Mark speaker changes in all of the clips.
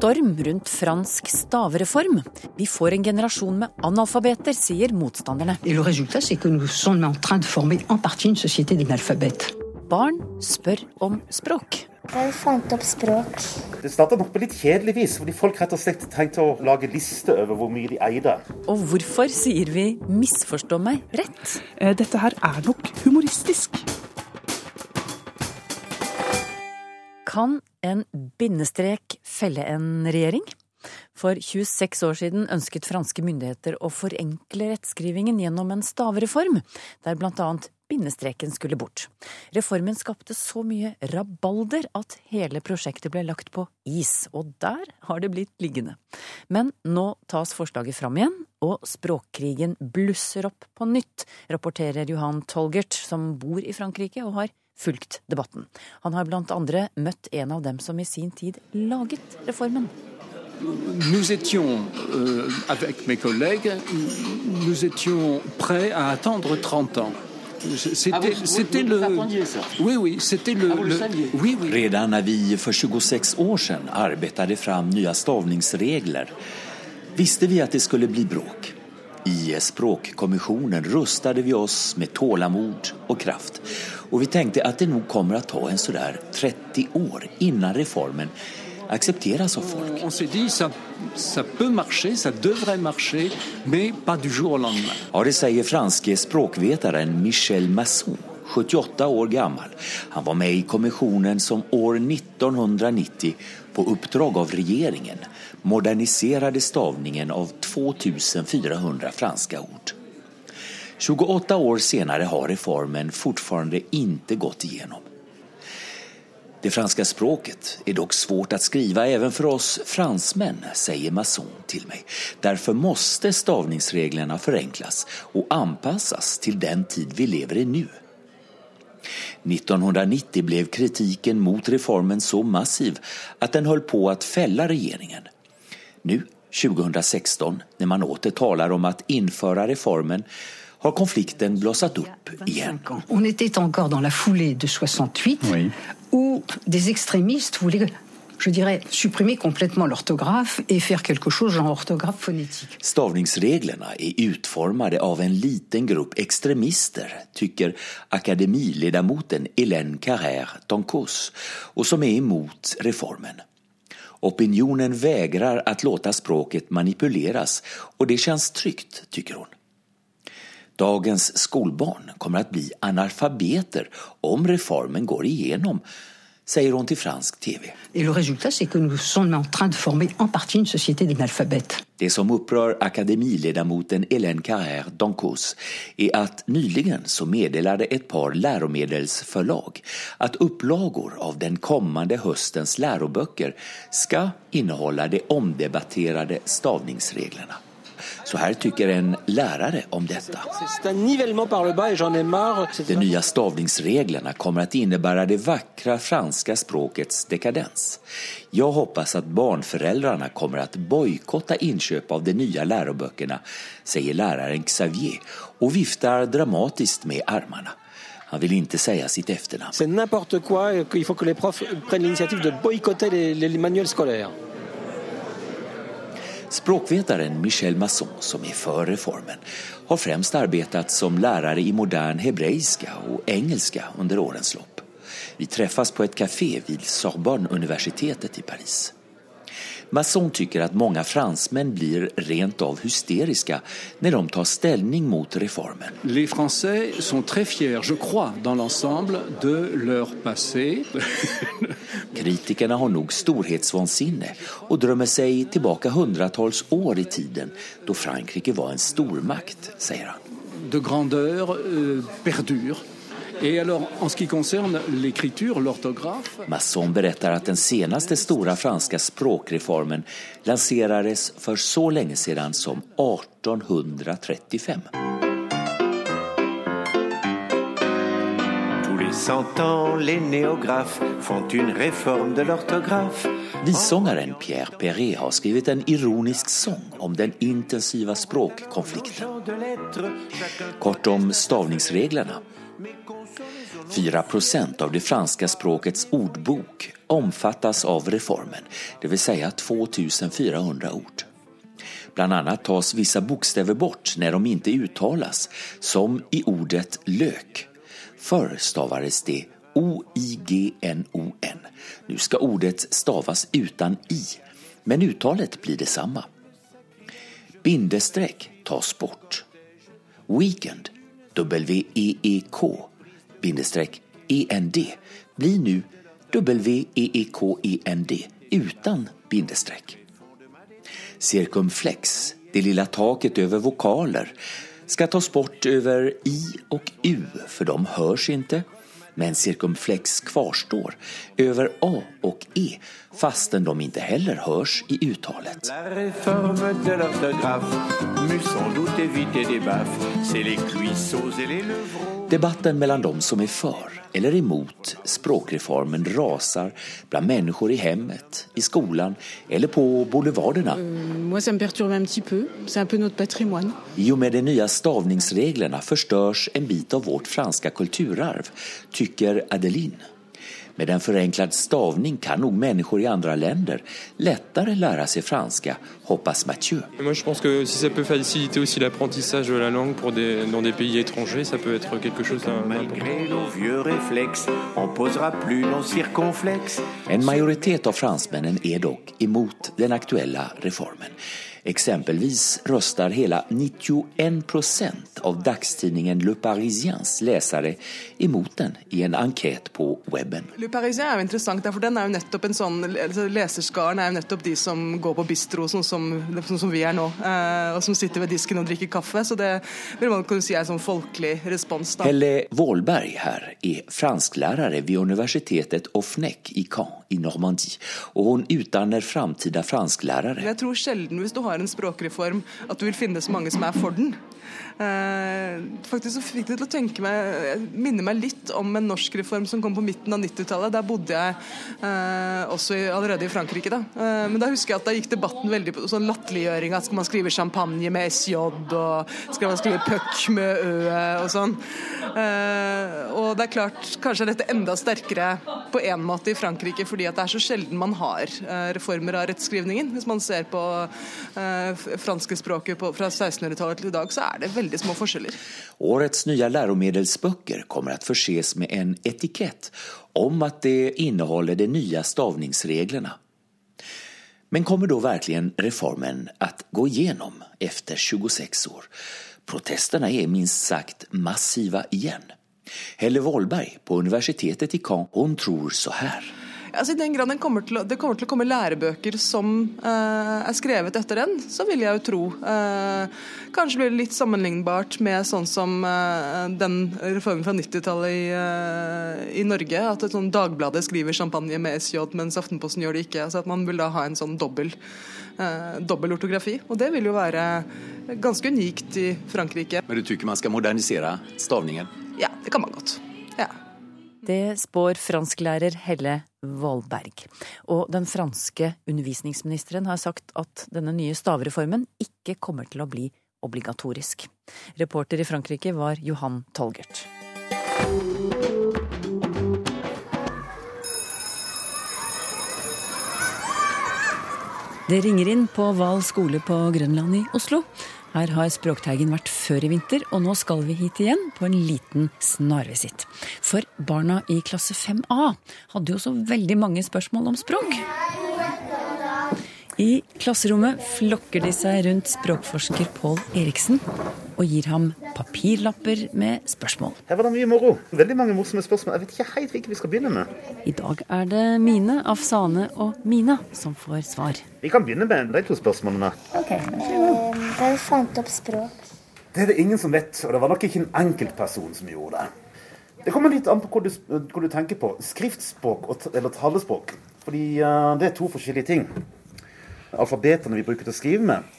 Speaker 1: Storm rundt fransk stavereform. Vi får en generasjon med analfabeter, sier motstanderne.
Speaker 2: Et le résultat, c'est que nous sommes en train de former en partie une société d'analphabètes.
Speaker 1: Barn spør om språk.
Speaker 3: Jeg fant opp språk.
Speaker 4: Det starta nok på litt kjedelig vis, fordi folk rett og slett trengte å lage liste over hvor mye de eide.
Speaker 1: Og hvorfor sier vi 'misforstå meg rett'?
Speaker 5: Eh, Dette her er nok humoristisk.
Speaker 1: Kan en bindestrek felle en regjering? For 26 år siden ønsket franske myndigheter å forenkle rettskrivingen gjennom en stavereform, der bl.a. bindestreken skulle bort. Reformen skapte så mye rabalder at hele prosjektet ble lagt på is, og der har det blitt liggende. Men nå tas forslaget fram igjen, og språkkrigen blusser opp på nytt, rapporterer Johan Tolgert, som bor i Frankrike og har fulgt debatten. Han har andre møtt en av dem som i sin tid laget reformen.
Speaker 6: Nous étions, euh, avec mes collègues, nous étions prêts à attendre 30 ans. C'était c'était le. Oui, oui, c'était le. le- oui, oui.
Speaker 7: Redan när vi för 26 år sedan arbetade fram nya stavningsregler visste vi att det skulle bli bråk. I Språkkommisjonen rustade vi oss med tålamod og kraft. og vi tenkte at det nog kommer å ta en sådär 30 år innan reformen accepteras av folk.
Speaker 6: On s'est dit, ça, ça peut marcher, ça devrait marcher, mais pas du jour au lendemain.
Speaker 7: Ja, det säger franske språkvetaren Michel Masson, 78 år gammal. Han var med i kommissionen som år 1990 på oppdrag av regeringen moderniserade stavningen av 2400 franska ord. 28 år senare har reformen fortfarande inte gått igenom. Det franska språket är dock svårt att skriva även för oss fransmän, säger Masson till mig. Därför måste stavningsreglerna förenklas och anpassas till den tid vi lever i nu. 1990 blev kritiken mot reformen så massiv att den höll på att fälla regeringen. Nu, 2016, när man åter talar om att införa reformen har konflikten blossat upp igen.
Speaker 2: 25 ans. On était encore dans la foulée de 68, où des extrémistes voulaient, je dirais, supprimer complètement l'orthographe et faire quelque chose genre orthographe phonétique.
Speaker 7: Stavningsreglerna är utformade av en liten grupp extremister, tycker akademiledamoten Hélène Carrère-Tancos, och som är emot reformen. Opinionen vägrar att låta språket manipuleras och det känns tryggt, tycker hon. Dagens skolbarn kommer att bli analfabeter om reformen går igenom, säger hon till fransk tv.
Speaker 2: Et.
Speaker 7: Det som upprör akademiledamoten Hélène Carrère Doncos är att nyligen så meddelade ett par läromedelsförlag att upplagor av den kommande höstens läroböcker ska innehålla de omdebatterade stavningsreglerna. Så här tycker en lärare om detta.
Speaker 8: Marre.
Speaker 7: De nya stavningsreglerna kommer att innebära det vackra franska språkets dekadens. Jag hoppas att barnföräldrarna kommer att bojkotta inköp av de nya läroböckerna, säger läraren Xavier och viftar dramatiskt med armarna. Han vill inte säga sitt efternamn.
Speaker 8: C'est n'importe quoi qu'il faut que les profs prennent l'initiative de boycotter les, les manuels scolaires.
Speaker 7: Språkvetaren Michel Masson, som är før reformen, har främst arbetat som lärare i modern hebreiska och engelska under årens lopp. Vi träffas på ett café vid Sorbonne-universitetet i Paris. Masson tycker att många fransmän blir rent av hysteriska när de tar ställning mot reformen.
Speaker 6: Les Français sont très fiers, je crois, dans l'ensemble, de leur passé.
Speaker 7: Kritikerna har nog storhetsvansinne och drömmer sig tillbaka hundratals år i tiden då Frankrike var en stormakt, säger han.
Speaker 6: de grandeur euh, perdure.
Speaker 7: Masson berättar at den seneste store franske språkreformen lanserades for så lenge siden som 1835. Visångaren Pierre Perret har skrivit en ironisk sång om den intensiva språkkonflikten. Kort om stavningsreglerna. 4% av det franska språkets ordbok omfattas av reformen, det vill säga 2400 ord. Bland annat tas vissa bokstäver bort när de inte uttalas, som i ordet lök. Förr stavades det O-I-G-N-O-N. Nu ska ordet stavas utan i, men uttalet blir detsamma. Bindestreck tas bort. Weekend, W-E-E-K, bindestreck E-N-D, blir nu W-E-E-K-E-N-D utan bindestreck. Cirkumflex, det lilla taket över vokaler, ska tas bort över i och u, för de hörs inte. Men cirkumflex kvarstår över a och e, fastän de inte heller hörs i uttalet. Debatten mellan de som är för eller emot språkreformen rasar bland människor i hemmet, i skolan eller på boulevarderna.
Speaker 9: Moi, ça me perturbe un petit peu. C'est un peu notre patrimoine.
Speaker 7: I och med de nya stavningsreglerna förstörs en bit av vårt franska kulturarv, tycker Adeline. Med en förenklad stavning kan nog människor i andre länder lättare lära sig franska, hoppas Mathieu.
Speaker 10: Moi, je pense que si ça peut faciliter aussi l'apprentissage de la langue pour des, dans des pays étrangers, ça peut être quelque chose.
Speaker 11: Malgré nos vieux réflexes, on posera plus nos circonflexes.
Speaker 7: En majoritet av fransmännen är dock emot den aktuella reformen. Exempelvis röstar hela 91 procent av dagstidningen Le Parisiens läsare emot den i en enkät på webben.
Speaker 12: Le Parisien er jo interessant, for den er jo nettopp en sånn, altså Leserskaren er jo nettopp de som går på bistro, sånn som, sånn som vi er nå. Eh, og som sitter ved disken og drikker kaffe. Så det vil man kunne si er en sånn folkelig respons. da.
Speaker 7: Helle Wålberg her er fransklærare vid universitetet Offnek i Caen i Normandie. Og hun utdanner framtida fransklærere.
Speaker 12: Jeg tror sjelden hvis du har en språkreform at du vil finne så mange som er for den. Eh, faktisk så fikk det til å tenke meg minne meg litt om en norsk reform som kom på midten av 90-tallet. Der bodde jeg eh, også i, allerede i Frankrike. da. Eh, men da husker jeg at da gikk debatten veldig på sånn latterliggjøring. at Skal man skrive champagne med SJ, og skal man skrive puck med ø og sånn. Eh, og det er klart, kanskje er dette enda sterkere på en måte i Frankrike, fordi at det er så sjelden man har eh, reformer av rettskrivningen. Hvis man ser på eh, franske språket på, fra 1600-tallet til i dag, så er det veldig små forskjeller.
Speaker 7: Årets nye læremiddelbøker kommer til å forses med en etikett om at det inneholder de nye stavningsreglene. Men kommer da verkligen reformen å gå gjennom efter 26 år? Protestene er minst sagt massiva igjen. Helle Wollberg på universitetet i Caen, hun tror så här.
Speaker 12: Altså, I den grad kommer å, det kommer til å komme lærebøker som eh, er skrevet etter den, så vil jeg jo tro. Eh, kanskje blir det litt sammenlignbart med sånn som eh, den reformen fra 90-tallet i, eh, i Norge. At et sånn Dagbladet skriver champagne med SJ, mens Aftenposten gjør det ikke. Altså At man vil da ha en sånn dobbel, eh, dobbel ortografi. Og det vil jo være ganske unikt i Frankrike.
Speaker 13: Men du tror ikke man skal modernisere stavningen?
Speaker 12: Ja, det kan man godt.
Speaker 1: Det spår fransklærer Helle Valberg. Og den franske undervisningsministeren har sagt at denne nye stavreformen ikke kommer til å bli obligatorisk. Reporter i Frankrike var Johan Tolgert. Det ringer inn på Val skole på Grønland i Oslo. Her har Språkteigen vært før i vinter, og nå skal vi hit igjen på en liten snarvisitt. For barna i klasse 5A hadde jo så veldig mange spørsmål om språk. I klasserommet flokker de seg rundt språkforsker Pål Eriksen og gir ham papirlapper med spørsmål.
Speaker 4: Her var det mye moro. Veldig mange morsomme spørsmål. Jeg vet ikke helt hvilke vi skal begynne med.
Speaker 1: I dag er det Mine, Afsane og Mina som får svar.
Speaker 4: Vi kan begynne med de to spørsmålene.
Speaker 3: Ok, Hvem fant opp språk?
Speaker 4: Det er det ingen som vet, og det var nok ikke en enkeltperson som gjorde det. Det kommer litt an på hva du, hva du tenker på. Skriftspråk og, eller talespråk. Fordi uh, det er to forskjellige ting. Alfabetene vi bruker til å skrive med,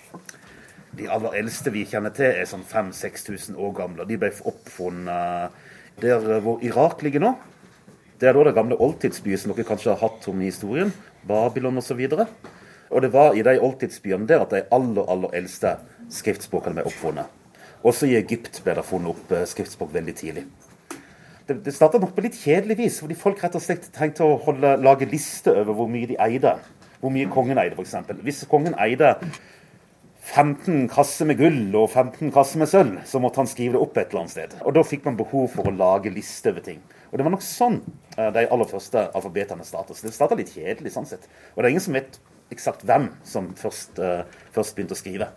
Speaker 4: de aller eldste vi kjenner til, er sånn 5000-6000 år gamle. De ble oppfunnet Der eh, hvor Irak ligger nå, det er da det gamle oldtidsbyet som dere kanskje har hatt om i historien. Babylon osv. Og, så og det var i de oldtidsbyene der at de aller, aller eldste skriftspråkene ble oppfunnet. Også i Egypt ble det funnet opp eh, skriftspråk veldig tidlig. Det, det starta nok på litt kjedelig vis, fordi folk rett og slett tenkte å holde, lage liste over hvor mye de eide. Hvor mye kongen eide, f.eks. Hvis kongen eide 15 kasser med gull og 15 kasser med sølv, så måtte han skrive det opp et eller annet sted. Og da fikk man behov for å lage liste over ting. Og det var nok sånn eh, de aller første alfabetene starta. Så det starta litt kjedelig sånn sett. Og det er ingen som vet eksakt hvem som først, uh, først begynte å skrive.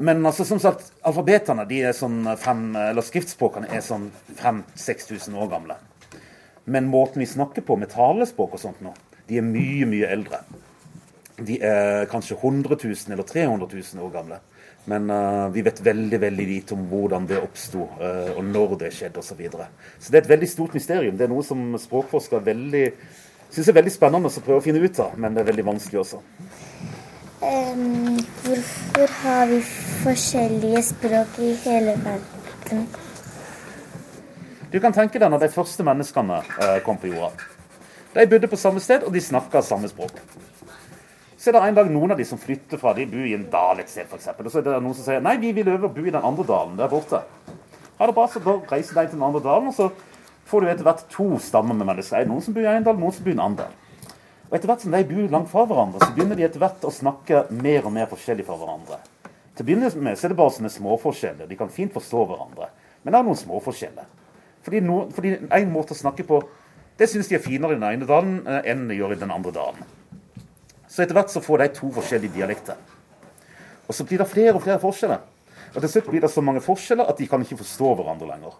Speaker 4: Men altså, som sagt, alfabetene de er sånn fem, eller skriftspråkene er sånn 5000-6000 år gamle. Men måten vi snakker på med talespråk og sånt nå, de er mye, mye eldre. De er kanskje 100 000 eller 300 000 år gamle. Men uh, vi vet veldig veldig lite om hvordan det oppsto, uh, og når det skjedde osv. Så, videre. så det er et veldig stort mysterium. Det er noe som språkforskere veldig syns er veldig spennende å prøve å finne ut av, men det er veldig vanskelig også.
Speaker 3: Um, hvorfor har vi forskjellige språk i hele verden?
Speaker 4: Du kan tenke deg når de første menneskene uh, kom på jorda. De bodde på samme sted, og de snakka samme språk. Så er det en dag noen av de som flytter fra de bor i en dal et sted, f.eks. Og så er det noen som sier nei, vi vil over og bo i den andre dalen der borte. Ha det bra, så da reiser de til den andre dalen, og så får du etter hvert to stammer med mennesker. Noen som bor i en dal, noen som bor i en annen. Og etter hvert som de bor langt fra hverandre, så begynner de etter hvert å snakke mer og mer forskjellig fra hverandre. Til å begynne med så er det bare sånne småforskjeller. De kan fint forstå hverandre. Men det er noen småforskjeller. Fordi, no, fordi en måte å snakke på det syns de er finere i den ene dalen eh, enn de gjør i den andre dalen. Så etter hvert så får de to forskjellige dialekter. Og så blir det flere og flere forskjeller. Og til slutt blir det så mange forskjeller at de kan ikke forstå hverandre lenger.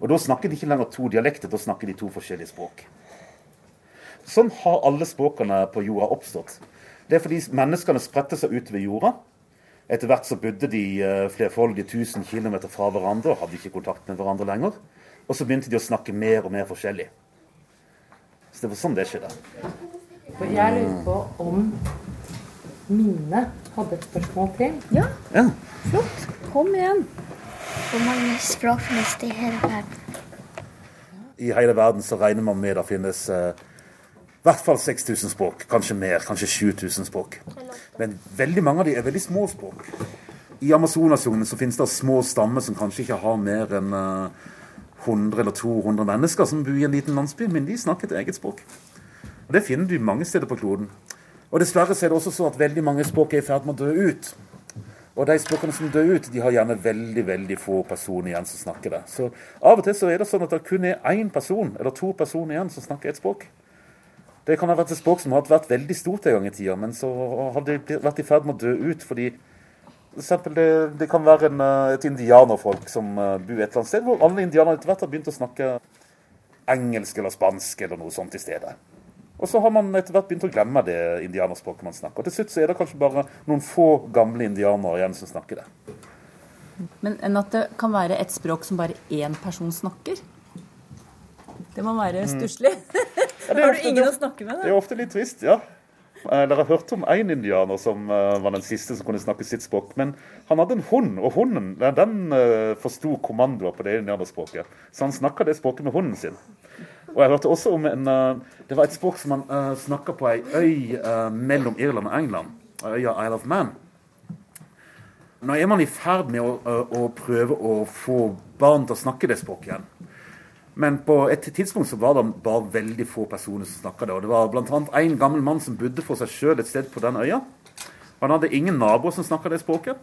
Speaker 4: Og da snakker de ikke lenger to dialekter, da snakker de to forskjellige språk. Sånn har alle språkene på jorda oppstått. Det er fordi menneskene spredte seg utover jorda. Etter hvert så bodde de uh, flerfoldige tusen kilometer fra hverandre og hadde ikke kontakt med hverandre lenger. Og så begynte de å snakke mer og mer forskjellig. Så det var sånn det skjedde.
Speaker 1: For jeg lurer på om Mine hadde et spørsmål til.
Speaker 14: Ja.
Speaker 4: ja.
Speaker 1: Flott. Kom igjen.
Speaker 3: Hvor mange språk finnes det i hele verden?
Speaker 4: I hele verden så regner man med det finnes eh, i hvert fall 6000 språk. Kanskje mer, kanskje 7000 språk. Men veldig mange av de er veldig små språk. I Amazonasjungelen så finnes det små stammer som kanskje ikke har mer enn eh, 100 eller 200 mennesker som bor i en liten landsby, men de snakker et eget språk. Og Det finner du mange steder på kloden. Og Dessverre er det også så at veldig mange språk er i ferd med å dø ut. Og de språkene som dør ut, de har gjerne veldig veldig få personer igjen som snakker det. Så av og til så er det sånn at det kun er én person eller to personer igjen som snakker et språk. Det kan ha vært et språk som har vært veldig stort en gang i tida, men så har det vært i ferd med å dø ut fordi eksempel, det, det kan være en, et indianerfolk som uh, bor et eller annet sted, hvor alle indianere etter hvert har begynt å snakke engelsk eller spansk eller noe sånt i stedet. Og så har man etter hvert begynt å glemme det indianerspråket man snakker. Og til slutt så er det kanskje bare noen få gamle indianere igjen som snakker det.
Speaker 1: Men enn at det kan være et språk som bare én person snakker? Det må være mm. stusslig. Ja, har du ingen å snakke med? Da?
Speaker 4: Det er ofte litt trist, ja. Eh, dere har hørt om én indianer som uh, var den siste som kunne snakke sitt språk. Men han hadde en hund, og hunden den uh, forsto kommandoer på det indianerspråket. Så han snakka det språket med hunden sin. Og jeg hørte også om en Det var et språk som eh, snakka på ei øy mellom Irland og England. Øya Isle of Man. Nå er man i ferd med å, å, prøve å få barn til å snakke det språket igjen. Men på et tidspunkt så var det bare veldig få personer som snakka det. Og det var bl.a. en gammel mann som bodde for seg sjøl et sted på den øya. Han hadde ingen naboer som snakka det språket.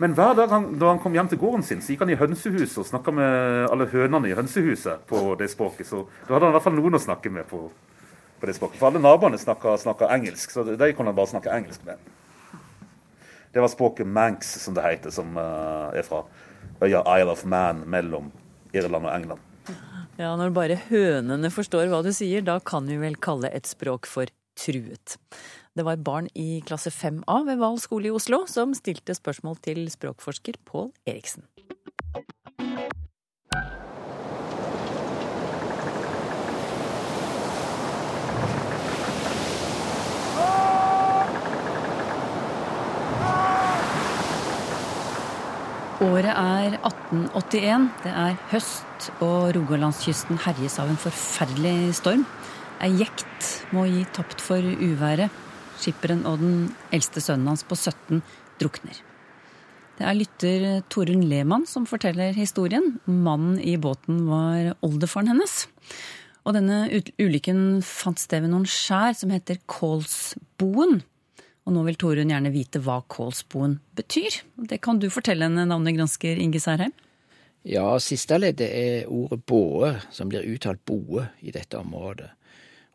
Speaker 4: Men hver dag han, da han kom hjem til gården sin, så gikk han i hønsehuset og snakka med alle hønene i hønsehuset på det språket. Så da hadde han i hvert fall noen å snakke med på, på det språket. For alle naboene snakka engelsk, så de kunne han bare snakke engelsk med. Det var språket Manx, som det heter, som uh, er fra øya Isle of Man mellom Irland og England.
Speaker 1: Ja, når bare hønene forstår hva du sier, da kan vi vel kalle et språk for truet. Det var barn i klasse 5A ved Val skole i Oslo som stilte spørsmål til språkforsker Pål Eriksen. Året er 1881. Det er høst, og Rogalandskysten herjes av en forferdelig storm. Ei jekt må gi tapt for uværet. Skipperen og den eldste sønnen hans på 17 drukner. Det er lytter Torunn Lehmann som forteller historien. Mannen i båten var oldefaren hennes. Og denne ulykken fant sted ved noen skjær som heter Kålsboen. Og nå vil Torunn gjerne vite hva Kålsboen betyr. Det kan du fortelle henne, navnegransker Inge Særheim?
Speaker 15: Ja, siste leddet er ordet båe, som blir uttalt boe i dette området.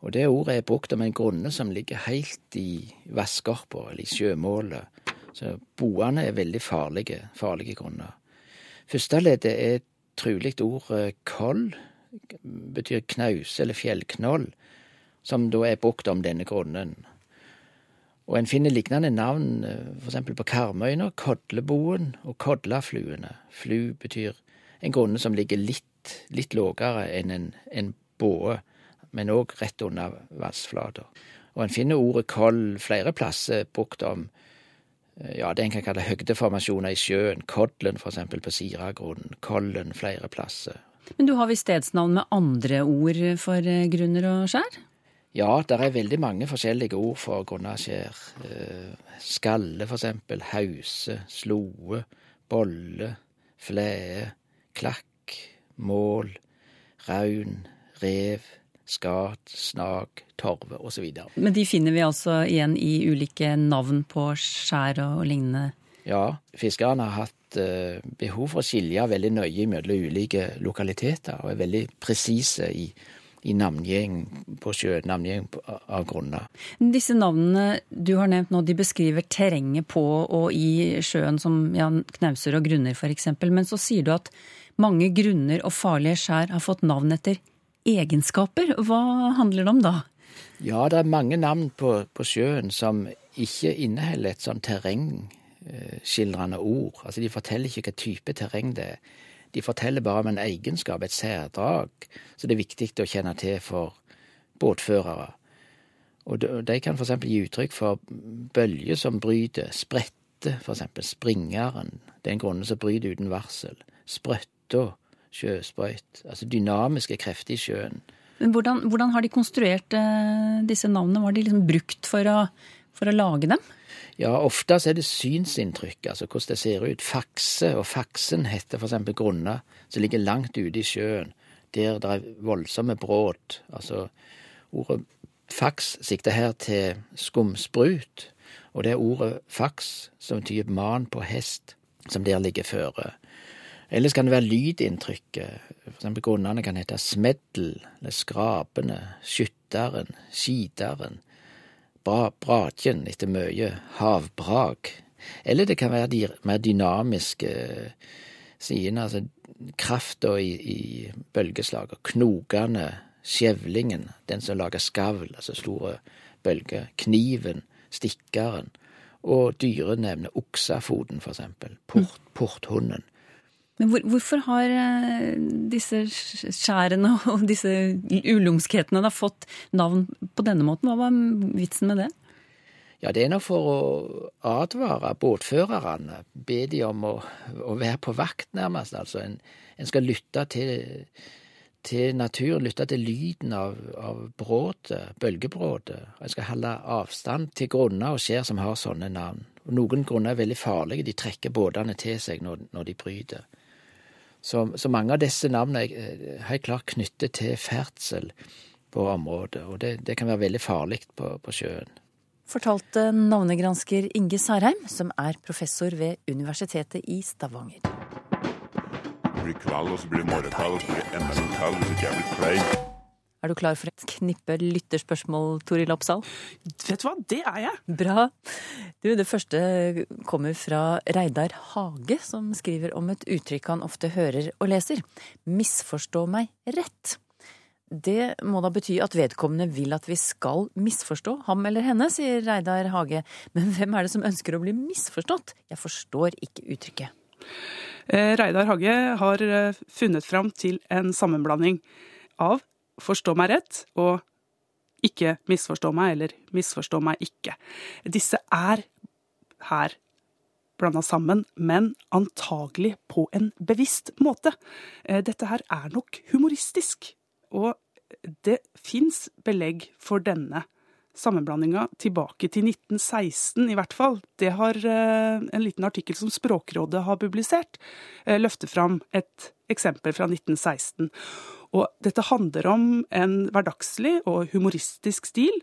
Speaker 15: Og det ordet er brukt om en grunne som ligger helt i vannskorpa, eller i sjømålet. Så boene er veldig farlige, farlige grunner. Første leddet er trolig ordet koll, betyr knause eller fjellknoll, som da er brukt om denne grunnen. Og en finner lignende navn eh, f.eks. på Karmøyna, Kodleboen og Kodlafluene. Flu betyr en grunne som ligger litt, litt lågere enn en, en båe, men òg rett under vannsflata. Og en finner ordet koll flere plasser brukt om eh, ja, det en kan kalle høgdeformasjoner i sjøen. Kodlen f.eks. på Siragrunnen. Kollen flere plasser.
Speaker 1: Men du har visst stedsnavn med andre ord for eh, grunner og skjær?
Speaker 15: Ja, det er veldig mange forskjellige ord for grunnaskjær. Eh, skalle, for eksempel. Hause, sloe, bolle, Flæe. klakk, mål, raun, rev, skat, snak, torve osv.
Speaker 1: Men de finner vi altså igjen i ulike navn på skjær og lignende?
Speaker 15: Ja, fiskerne har hatt eh, behov for å skille veldig nøye mellom ulike lokaliteter, og er veldig presise i i navngjeng på sjø, navngjeng av grunner.
Speaker 1: Disse navnene du har nevnt nå, de beskriver terrenget på og i sjøen som ja, knauser og grunner f.eks. Men så sier du at mange grunner og farlige skjær har fått navn etter egenskaper. Hva handler det om da?
Speaker 15: Ja, det er mange navn på, på sjøen som ikke inneholder et sånn terrengskildrende ord. Altså De forteller ikke hva type terreng det er. De forteller bare om en egenskap, et særdrag, så det er viktig å kjenne til for båtførere. Og de kan f.eks. gi uttrykk for bølger som bryter, sprette, f.eks. springeren, det er en grunne som bryter uten varsel, sprøtta, sjøsprøyt, altså dynamiske krefter i sjøen.
Speaker 1: Men hvordan, hvordan har de konstruert eh, disse navnene? Var de liksom brukt for å, for å lage dem?
Speaker 15: Ja, ofte er det synsinntrykk, altså hvordan det ser ut. Fakse og faksen heter for eksempel grunner som ligger langt ute i sjøen, der det er voldsomme brudd. Altså, ordet faks sikter her til skumsprut, og det er ordet faks som betyr man på hest, som der ligger føre. Ellers kan det være lydinntrykket. For eksempel grunnene kan hete smeddel, eller skrapende, skytteren, skiteren brakjen etter mye havbrak. Eller det kan være de mer dynamiske sidene, altså krafta i, i bølgeslaget, knokene, skjevlingen, den som lager skavl, altså store bølger, kniven, stikkeren, og dyrenevnet oksafoten, for eksempel, Port, porthunden.
Speaker 1: Men hvor, hvorfor har eh, disse skjærene og disse ulumskhetene da fått navn på denne måten? Hva var vitsen med det?
Speaker 15: Ja, Det er nå for å advare båtførerne. Be de om å, å være på vakt, nærmest. Altså, en, en skal lytte til, til naturen, lytte til lyden av, av brådet, bølgebrådet. En skal holde avstand til grunner og skjær som har sånne navn. Noen grunner er veldig farlige, de trekker båtene til seg når, når de bryter. Så, så, mange av disse navnene er eh, helt klart knyttet til ferdsel på området, og det, det kan være veldig farlig på, på sjøen.
Speaker 1: Fortalte navnegransker Inge Sarheim, som er professor ved Universitetet i Stavanger.
Speaker 16: Det blir kveld, og så blir det morgenkveld, og så blir det enda en kveld, hvis ikke jeg blir klein.
Speaker 1: Er du klar for et knippe lytterspørsmål, Toril Oppsal?
Speaker 5: Vet du hva, det er jeg.
Speaker 1: Bra. Du, det første kommer fra Reidar Hage, som skriver om et uttrykk han ofte hører og leser. Misforstå meg rett. Det må da bety at vedkommende vil at vi skal misforstå ham eller henne, sier Reidar Hage. Men hvem er det som ønsker å bli misforstått? Jeg forstår ikke uttrykket.
Speaker 5: Eh, Reidar Hage har eh, funnet fram til en sammenblanding av forstå meg rett og ikke misforstå meg, eller misforstå meg ikke. Disse er her blanda sammen, men antagelig på en bevisst måte. Eh, dette her er nok humoristisk, og det fins belegg for denne sammenblandinga tilbake til 1916 i hvert fall. Det har eh, en liten artikkel som Språkrådet har publisert, eh, løfter fram et eksempel fra 1916. Og dette handler om en hverdagslig og humoristisk stil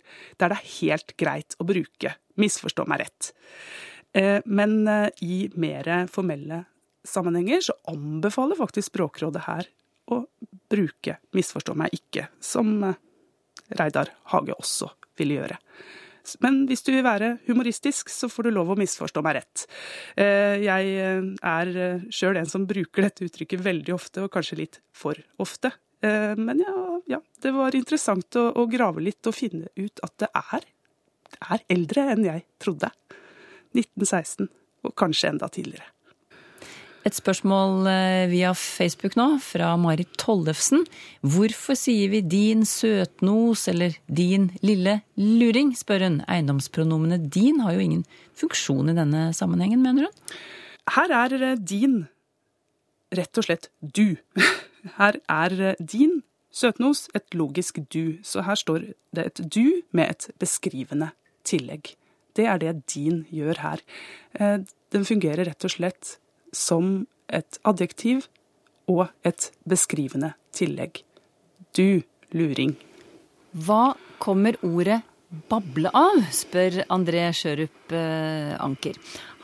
Speaker 5: der det er helt greit å bruke misforstå meg rett. Eh, men i mer formelle sammenhenger så anbefaler faktisk Språkrådet her å bruke misforstå meg ikke, som Reidar Hage også ville gjøre. Men hvis du vil være humoristisk, så får du lov å misforstå meg rett. Eh, jeg eh, er eh, sjøl en som bruker dette uttrykket veldig ofte, og kanskje litt for ofte. Men ja, ja det var interessant å, å, grave litt og finne ut at det er, det er eldre enn jeg trodde. 1916, og kanskje enda tidligere.
Speaker 1: Et spørsmål eh, via Facebook nå, fra Marit Tollefsen. Hvorfor sier vi 'din søtnos' eller 'din lille luring', spør hun. Eiendomspronomene 'din' har jo ingen funksjon i denne sammenhengen, mener hun?
Speaker 5: Her er eh, din rett og slett du. Her er eh, din søtnos et logisk du, så her står det et du med et beskrivende tillegg. Det er det din gjør her. Den fungerer rett og slett som et adjektiv og et beskrivende tillegg. Du luring.
Speaker 1: Hva kommer ordet bable av, spør André Sjørup eh, Anker.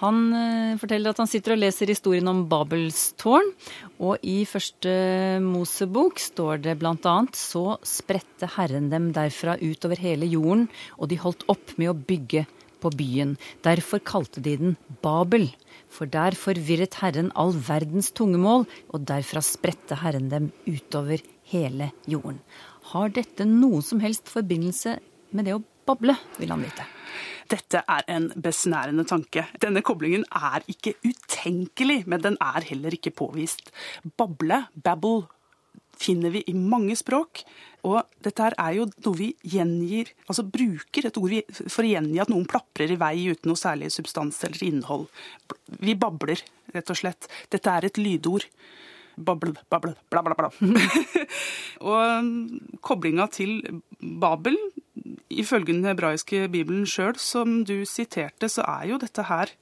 Speaker 1: Han eh, forteller at han sitter og leser historien om Babels tårn, og i første Mosebok står det annet så spredte Herren dem derfra utover hele jorden, og de holdt opp med å bygge på byen. Derfor kalte de den Babel. For der forvirret Herren all verdens tungemål, og derfra spredte Herren dem utover hele jorden. Har dette noen som helst forbindelse med det å bable, vil han vite.
Speaker 5: Dette er en besnærende tanke. Denne koblingen er ikke utenkelig, men den er heller ikke påvist. Bable, babble, finner vi i mange språk. Og dette her er jo noe vi gjengir, altså bruker et ord for å gjengi at noen plaprer i vei uten noe særlig substans eller innhold. Vi babler, rett og slett. Dette er et lydord. Bable, bable, bla, bla, bla. og koblinga til Babel, ifølge den hebraiske bibelen sjøl, som du siterte, så er jo dette her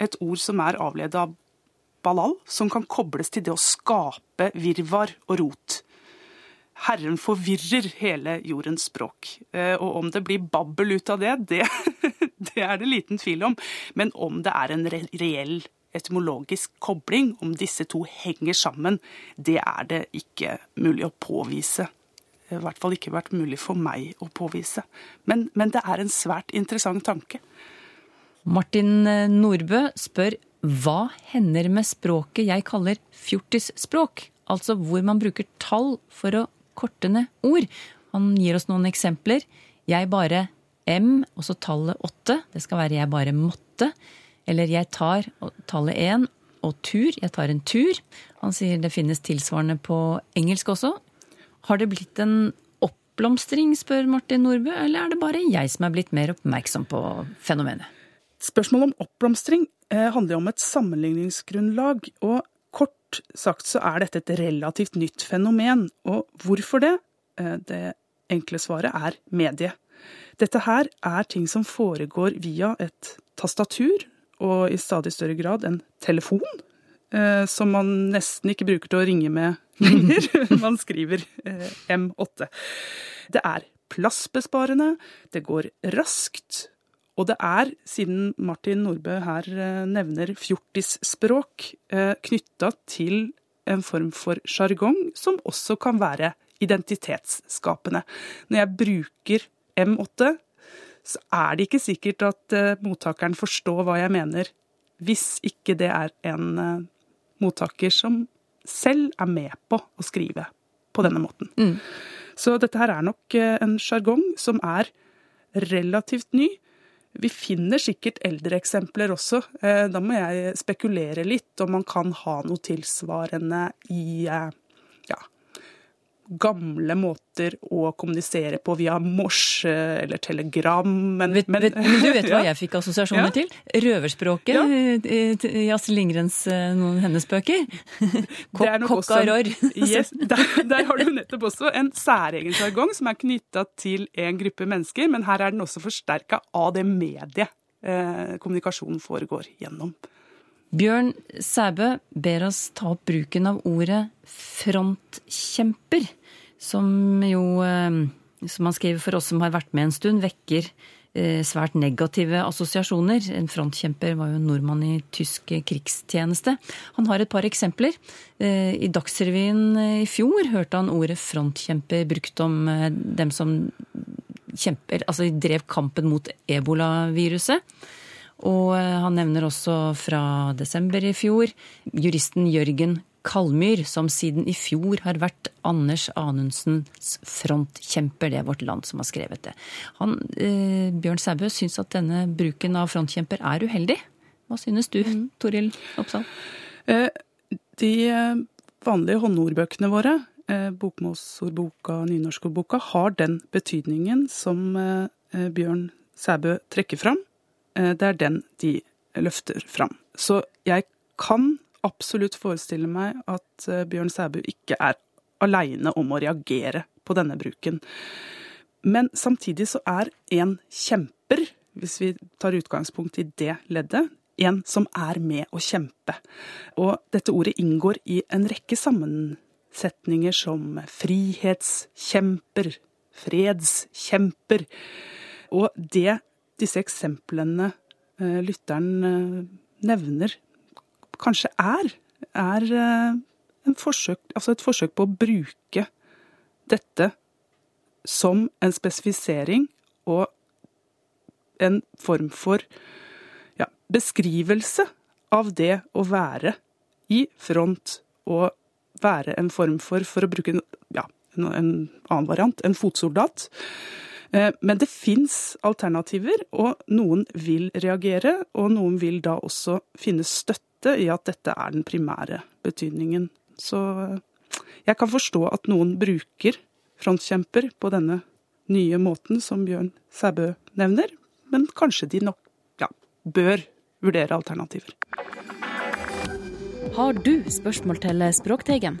Speaker 5: et ord som er avledet av balal, som kan kobles til det å skape virvar og rot. Herren forvirrer hele jordens språk. Eh, og om det blir babbel ut av det, det, det er det liten tvil om. Men om det er en reell etymologisk kobling, om disse to henger sammen, det er det ikke mulig å påvise. I hvert fall ikke vært mulig for meg å påvise. Men, men det er en svært interessant tanke.
Speaker 1: Martin Nordbø spør hva hender med språket jeg kaller fjortisspråk? Altså hvor man bruker tall for å korte ned ord. Han gir oss noen eksempler. Jeg bare M, og så tallet åtte. Det skal være jeg bare måtte. Eller jeg tar tallet én og tur. Jeg tar en tur. Han sier det finnes tilsvarende på engelsk også. Har det blitt en oppblomstring, spør Martin Nordbø, eller er det bare jeg som er blitt mer oppmerksom på fenomenet?
Speaker 5: Spørsmålet om oppblomstring eh, handler om et sammenligningsgrunnlag. Og kort sagt så er dette et relativt nytt fenomen. Og hvorfor det? Eh, det enkle svaret er medie. Dette her er ting som foregår via et tastatur, og i stadig større grad en telefon. Eh, som man nesten ikke bruker til å ringe med lenger. man skriver M8. Det er plassbesparende, det går raskt, og det er, siden Martin Nordbø her eh, nevner fjortisspråk, eh, knytta til en form for sjargong som også kan være identitetsskapende. Når jeg bruker M8, så er det ikke sikkert at eh, mottakeren forstår hva jeg mener, hvis ikke det er en mottaker som selv er med på å skrive på denne måten. Mm. Så dette her er nok en sjargong som er relativt ny vi finner sikkert eldre eksempler også. Eh, da må jeg spekulere litt om man kan ha noe tilsvarende i eh, gamle måter å kommunisere på via morse eller telegram. Men,
Speaker 1: vet,
Speaker 5: men,
Speaker 1: vet, men du vet hva jeg fikk assosiasjoner
Speaker 5: Ja.
Speaker 1: til? Røverspråket
Speaker 5: Ja.
Speaker 1: i i Astrid Lindgrens eh, hennes bøker.
Speaker 5: Er
Speaker 1: Kokkaror.
Speaker 5: Yes, der, der har du nettopp også en særegen sjargong som er knytta til en gruppe mennesker, men her er den også forsterka av det mediet eh, kommunikasjonen foregår gjennom.
Speaker 1: Bjørn Sæbø ber oss ta opp bruken av ordet frontkjemper, som jo, eh, som han skriver for oss som har vært med en stund, vekker eh, svært negative assosiasjoner. En frontkjemper var jo en nordmann i tysk krigstjeneste. Han har et par eksempler. Eh, I Dagsrevyen i fjor hørte han ordet frontkjemper brukt om dem som kjemper, altså drev kampen mot ebolaviruset. Og eh, han nevner også fra desember i fjor juristen Jørgen Kalmyr, som siden i fjor har vært Anders Anundsens frontkjemper. Det er Vårt Land som har skrevet det. Han, eh, Bjørn Sæbø syns at denne bruken av frontkjemper er uheldig. Hva synes du, Toril Oppsal?
Speaker 5: Eh, De eh, vanlige håndordbøkene våre, eh, bokmålsordboka nynorskordboka, har den betydningen som Bjørn Sæbø trekker fram. Eh, Det er den de løfter fram. Så jeg kan absolutt forestille meg at eh, Bjørn Sæbu ikke er aleine om å reagere på denne bruken. Men samtidig så er en kjemper, hvis vi tar utgangspunkt i det leddet, en som er med å kjempe. Og dette ordet inngår i en rekke sammensetninger som frihetskjemper, fredskjemper. Og det disse eksemplene eh, lytteren eh, nevner, kanskje er, er eh, forsøk, altså et forsøk på å bruke dette som en spesifisering og en form for ja, beskrivelse av det å være i front og være en form for, for å bruke en, ja, en, en annen variant, en fotsoldat. Eh, Men det fins alternativer, og noen vil reagere, og noen vil da også finne støtte i at dette er den primære betydningen. Så eh, jeg kan forstå at noen bruker frontkjemper på denne nye måten som Bjørn Sæbø nevner, men kanskje de nok ja, bør vurdere alternativer.
Speaker 17: Har du spørsmål til Språkteigen?